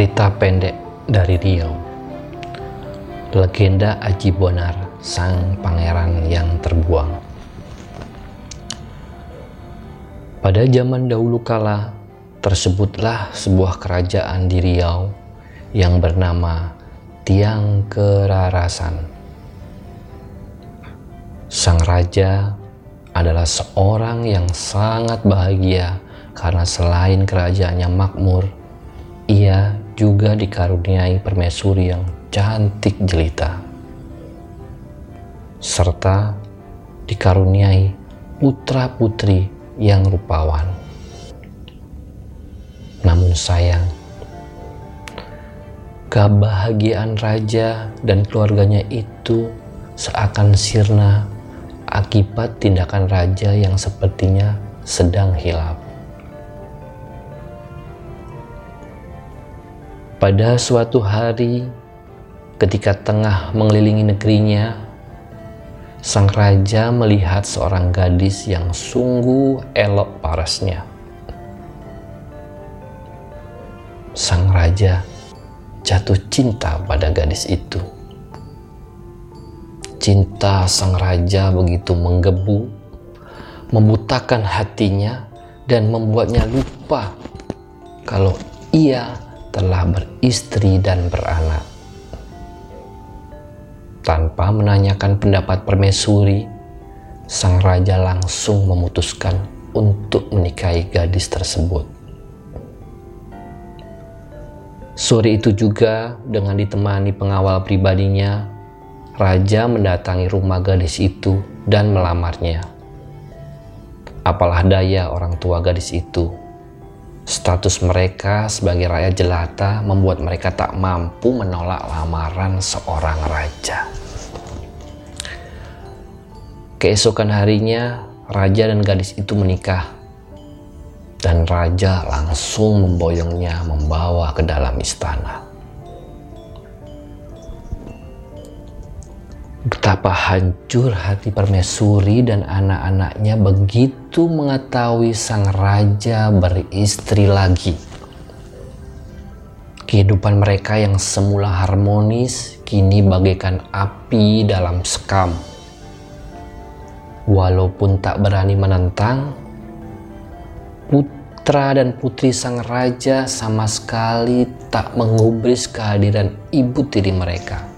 Cerita pendek dari Riau Legenda Aji Bonar, sang pangeran yang terbuang Pada zaman dahulu kala, tersebutlah sebuah kerajaan di Riau yang bernama Tiang Kerarasan. Sang raja adalah seorang yang sangat bahagia karena selain kerajaannya makmur, ia juga dikaruniai permaisuri yang cantik jelita, serta dikaruniai putra-putri yang rupawan. Namun sayang, kebahagiaan raja dan keluarganya itu seakan sirna akibat tindakan raja yang sepertinya sedang hilap. Pada suatu hari, ketika tengah mengelilingi negerinya, sang raja melihat seorang gadis yang sungguh elok parasnya. Sang raja jatuh cinta pada gadis itu. Cinta sang raja begitu menggebu, membutakan hatinya, dan membuatnya lupa kalau ia telah beristri dan beranak. Tanpa menanyakan pendapat permaisuri, sang raja langsung memutuskan untuk menikahi gadis tersebut. Sore itu juga dengan ditemani pengawal pribadinya, raja mendatangi rumah gadis itu dan melamarnya. Apalah daya orang tua gadis itu Status mereka sebagai rakyat jelata membuat mereka tak mampu menolak lamaran seorang raja. Keesokan harinya, raja dan gadis itu menikah, dan raja langsung memboyongnya membawa ke dalam istana. Betapa hancur hati permaisuri dan anak-anaknya begitu mengetahui sang raja beristri lagi. Kehidupan mereka yang semula harmonis kini bagaikan api dalam sekam. Walaupun tak berani menentang, putra dan putri sang raja sama sekali tak mengubris kehadiran ibu tiri mereka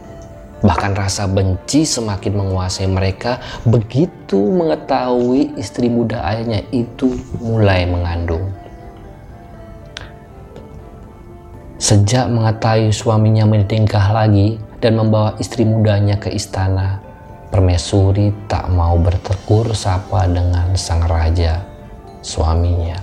Bahkan rasa benci semakin menguasai mereka begitu mengetahui istri muda ayahnya itu mulai mengandung. Sejak mengetahui suaminya menikah lagi dan membawa istri mudanya ke istana, permaisuri tak mau bertegur sapa dengan sang raja, suaminya.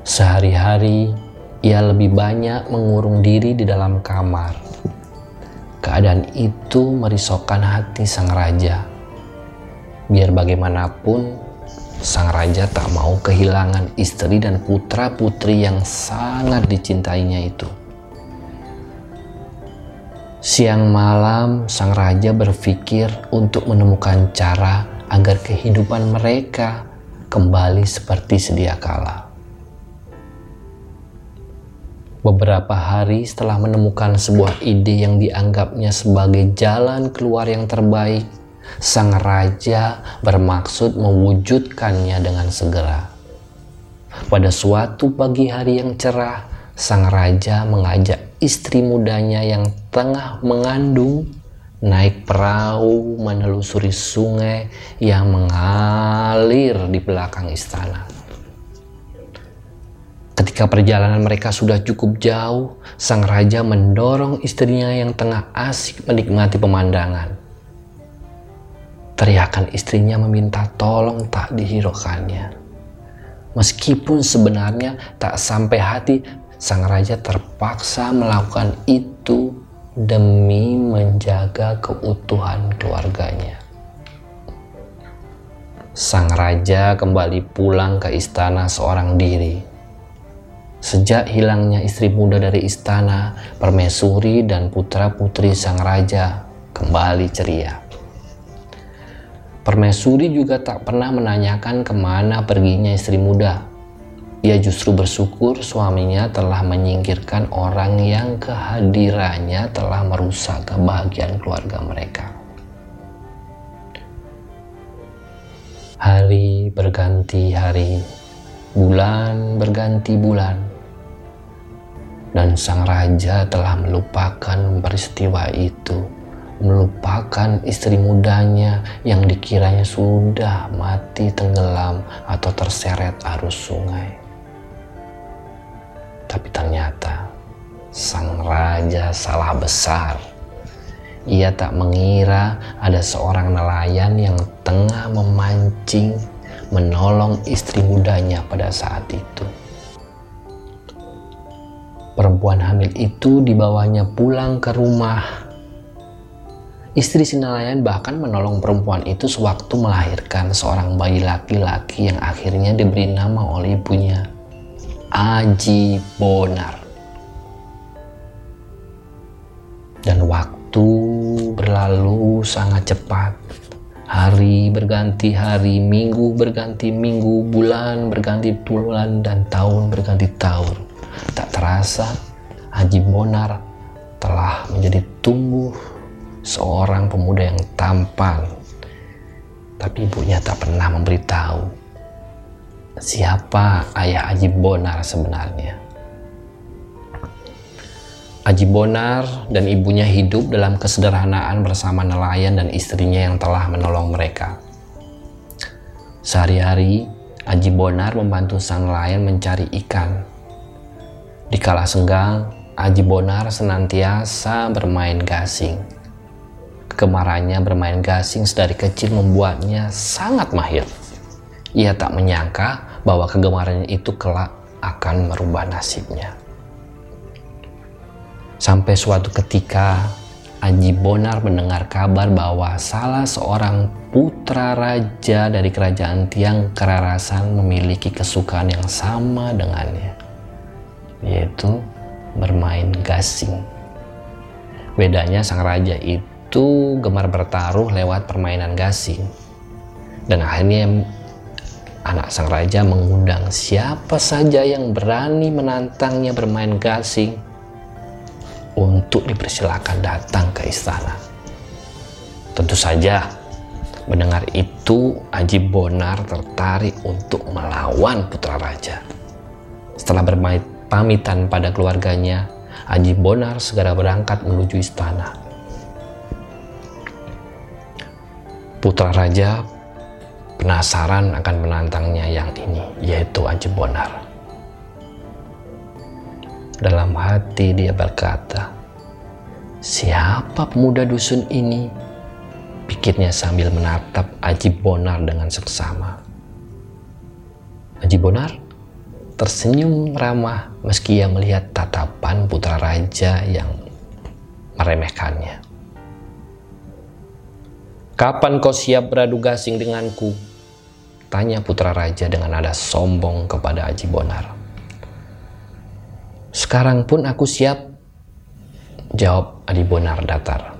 Sehari-hari ia lebih banyak mengurung diri di dalam kamar Keadaan itu merisaukan hati sang raja. Biar bagaimanapun, sang raja tak mau kehilangan istri dan putra-putri yang sangat dicintainya itu. Siang malam, sang raja berpikir untuk menemukan cara agar kehidupan mereka kembali seperti sedia kala. Beberapa hari setelah menemukan sebuah ide yang dianggapnya sebagai jalan keluar yang terbaik, sang raja bermaksud mewujudkannya dengan segera. Pada suatu pagi hari yang cerah, sang raja mengajak istri mudanya yang tengah mengandung naik perahu menelusuri sungai yang mengalir di belakang istana. Ketika perjalanan mereka sudah cukup jauh, sang raja mendorong istrinya yang tengah asik menikmati pemandangan. Teriakan istrinya meminta tolong tak dihiraukannya. Meskipun sebenarnya tak sampai hati, sang raja terpaksa melakukan itu demi menjaga keutuhan keluarganya. Sang raja kembali pulang ke istana seorang diri Sejak hilangnya istri muda dari istana, permaisuri dan putra-putri sang raja kembali ceria. Permaisuri juga tak pernah menanyakan ke mana perginya istri muda. Ia justru bersyukur suaminya telah menyingkirkan orang yang kehadirannya telah merusak kebahagiaan keluarga mereka. Hari berganti hari, bulan berganti bulan, dan sang raja telah melupakan peristiwa itu melupakan istri mudanya yang dikiranya sudah mati tenggelam atau terseret arus sungai. Tapi ternyata sang raja salah besar. Ia tak mengira ada seorang nelayan yang tengah memancing menolong istri mudanya pada saat itu. Perempuan hamil itu dibawanya pulang ke rumah Istri si nelayan bahkan menolong perempuan itu sewaktu melahirkan seorang bayi laki-laki yang akhirnya diberi nama oleh ibunya, Aji Bonar. Dan waktu berlalu sangat cepat. Hari berganti hari, minggu berganti minggu, bulan berganti bulan, dan tahun berganti tahun. Tak terasa, Aji Bonar telah menjadi tumbuh seorang pemuda yang tampan, tapi ibunya tak pernah memberitahu siapa ayah Aji Bonar sebenarnya. Aji Bonar dan ibunya hidup dalam kesederhanaan bersama nelayan dan istrinya yang telah menolong mereka. Sehari-hari, Aji Bonar membantu sang nelayan mencari ikan. Di kala senggang, Aji Bonar senantiasa bermain gasing Kemarahannya bermain gasing sedari kecil membuatnya sangat mahir. Ia tak menyangka bahwa kegemarannya itu kelak akan merubah nasibnya. Sampai suatu ketika Aji Bonar mendengar kabar bahwa salah seorang putra raja dari kerajaan Tiang Kerarasan memiliki kesukaan yang sama dengannya, yaitu bermain gasing. Bedanya sang raja itu gemar bertaruh lewat permainan gasing. Dan akhirnya anak sang raja mengundang siapa saja yang berani menantangnya bermain gasing untuk dipersilakan datang ke istana. Tentu saja mendengar itu Aji Bonar tertarik untuk melawan putra raja. Setelah bermain pamitan pada keluarganya, Aji Bonar segera berangkat menuju istana. Putra Raja penasaran akan menantangnya yang ini, yaitu Aji Bonar. Dalam hati dia berkata, Siapa pemuda dusun ini? Pikirnya sambil menatap Aji Bonar dengan seksama. Aji Bonar tersenyum ramah meski ia melihat tatapan putra raja yang meremehkannya. Kapan kau siap beradu gasing denganku? Tanya putra raja dengan nada sombong kepada Aji Bonar. Sekarang pun aku siap, jawab Aji Bonar datar.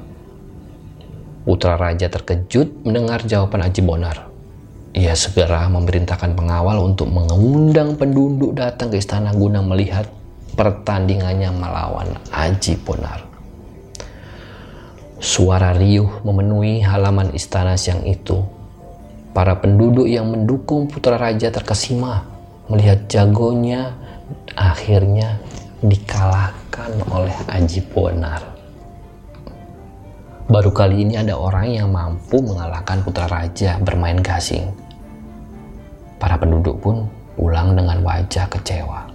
Putra raja terkejut mendengar jawaban Aji Bonar. Ia segera memerintahkan pengawal untuk mengundang penduduk datang ke istana guna melihat pertandingannya melawan Aji Bonar. Suara riuh memenuhi halaman istana siang itu. Para penduduk yang mendukung putra raja terkesima melihat jagonya akhirnya dikalahkan oleh Aji Bonar. Baru kali ini ada orang yang mampu mengalahkan putra raja bermain gasing. Para penduduk pun pulang dengan wajah kecewa.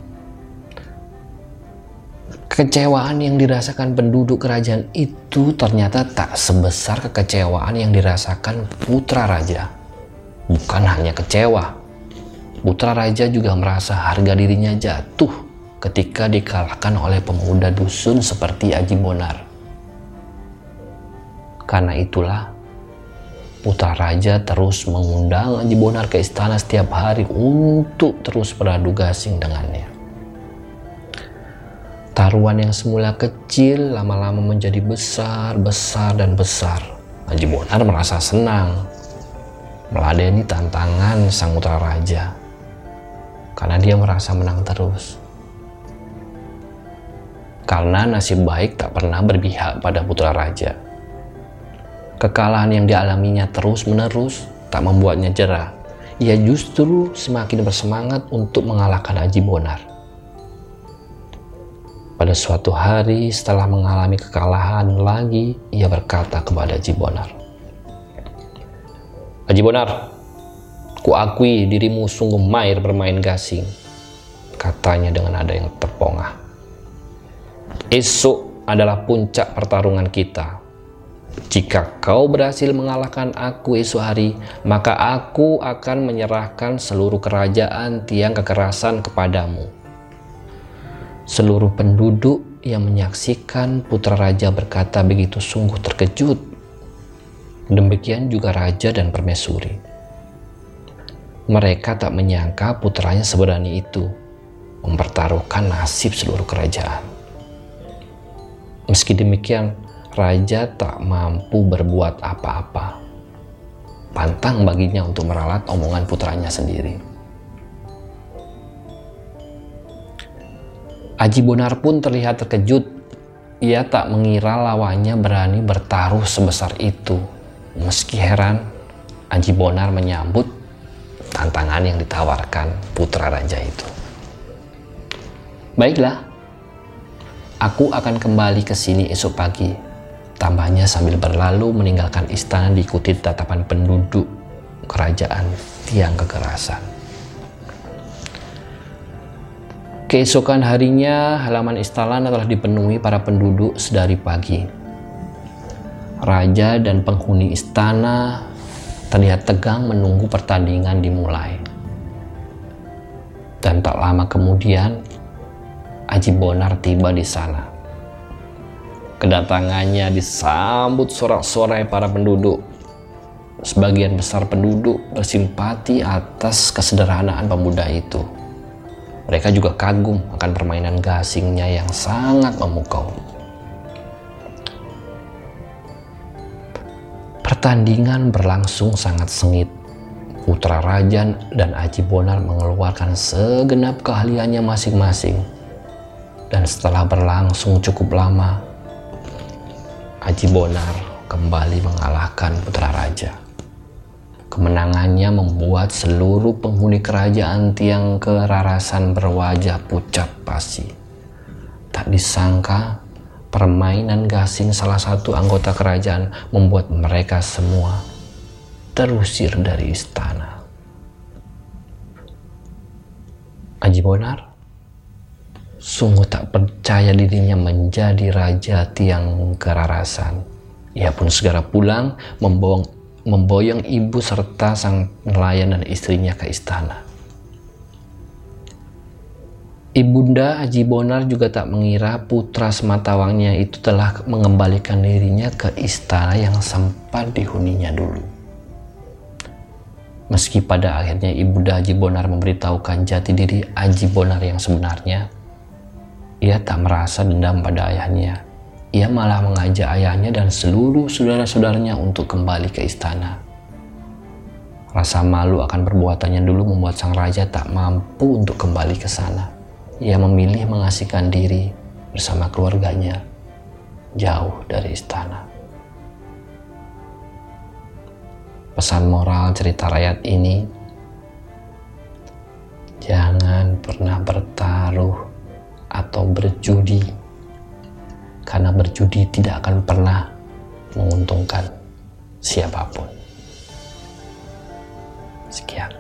Kekecewaan yang dirasakan penduduk kerajaan itu ternyata tak sebesar kekecewaan yang dirasakan putra raja. Bukan hanya kecewa, putra raja juga merasa harga dirinya jatuh ketika dikalahkan oleh pemuda dusun seperti Aji Bonar. Karena itulah putra raja terus mengundang Aji Bonar ke istana setiap hari untuk terus beradu gasing dengannya. Taruhan yang semula kecil lama-lama menjadi besar, besar, dan besar. Haji Bonar merasa senang. meladeni tantangan sang putra raja karena dia merasa menang terus. Karena nasib baik tak pernah berpihak pada putra raja. Kekalahan yang dialaminya terus-menerus tak membuatnya jerah. Ia justru semakin bersemangat untuk mengalahkan Haji Bonar. Pada suatu hari setelah mengalami kekalahan lagi, ia berkata kepada Haji Bonar, Haji Bonar, kuakui dirimu sungguh mahir bermain gasing, katanya dengan nada yang terpongah. Esok adalah puncak pertarungan kita. Jika kau berhasil mengalahkan aku esok hari, maka aku akan menyerahkan seluruh kerajaan tiang kekerasan kepadamu. Seluruh penduduk yang menyaksikan putra raja berkata begitu sungguh terkejut Demikian juga raja dan permaisuri. Mereka tak menyangka putranya seberani itu mempertaruhkan nasib seluruh kerajaan. Meski demikian, raja tak mampu berbuat apa-apa. Pantang baginya untuk meralat omongan putranya sendiri. Aji Bonar pun terlihat terkejut. Ia tak mengira lawannya berani bertaruh sebesar itu Meski heran, Aji Bonar menyambut tantangan yang ditawarkan putra raja itu. Baiklah, aku akan kembali ke sini esok pagi. Tambahnya sambil berlalu meninggalkan istana diikuti tatapan penduduk kerajaan tiang kekerasan. Keesokan harinya, halaman istana telah dipenuhi para penduduk sedari pagi raja dan penghuni istana terlihat tegang menunggu pertandingan dimulai. Dan tak lama kemudian, Aji Bonar tiba di sana. Kedatangannya disambut sorak-sorai para penduduk. Sebagian besar penduduk bersimpati atas kesederhanaan pemuda itu. Mereka juga kagum akan permainan gasingnya yang sangat memukau. Pertandingan berlangsung sangat sengit. Putra Rajan dan Aji Bonar mengeluarkan segenap keahliannya masing-masing. Dan setelah berlangsung cukup lama, Aji Bonar kembali mengalahkan Putra Raja. Kemenangannya membuat seluruh penghuni kerajaan Tiang Kerarasan berwajah pucat pasi. Tak disangka Permainan gasing salah satu anggota kerajaan membuat mereka semua terusir dari istana. Aji Bonar sungguh tak percaya dirinya menjadi raja tiang kerarasan. Ia pun segera pulang memboyong, memboyong ibu serta sang nelayan dan istrinya ke istana. Ibunda Haji Bonar juga tak mengira putra sematawangnya itu telah mengembalikan dirinya ke istana yang sempat dihuninya dulu. Meski pada akhirnya Ibunda Haji Bonar memberitahukan jati diri Haji Bonar yang sebenarnya, ia tak merasa dendam pada ayahnya. Ia malah mengajak ayahnya dan seluruh saudara-saudaranya untuk kembali ke istana. Rasa malu akan perbuatannya dulu membuat sang raja tak mampu untuk kembali ke sana ia memilih mengasihkan diri bersama keluarganya jauh dari istana. Pesan moral cerita rakyat ini, jangan pernah bertaruh atau berjudi, karena berjudi tidak akan pernah menguntungkan siapa pun. Sekian.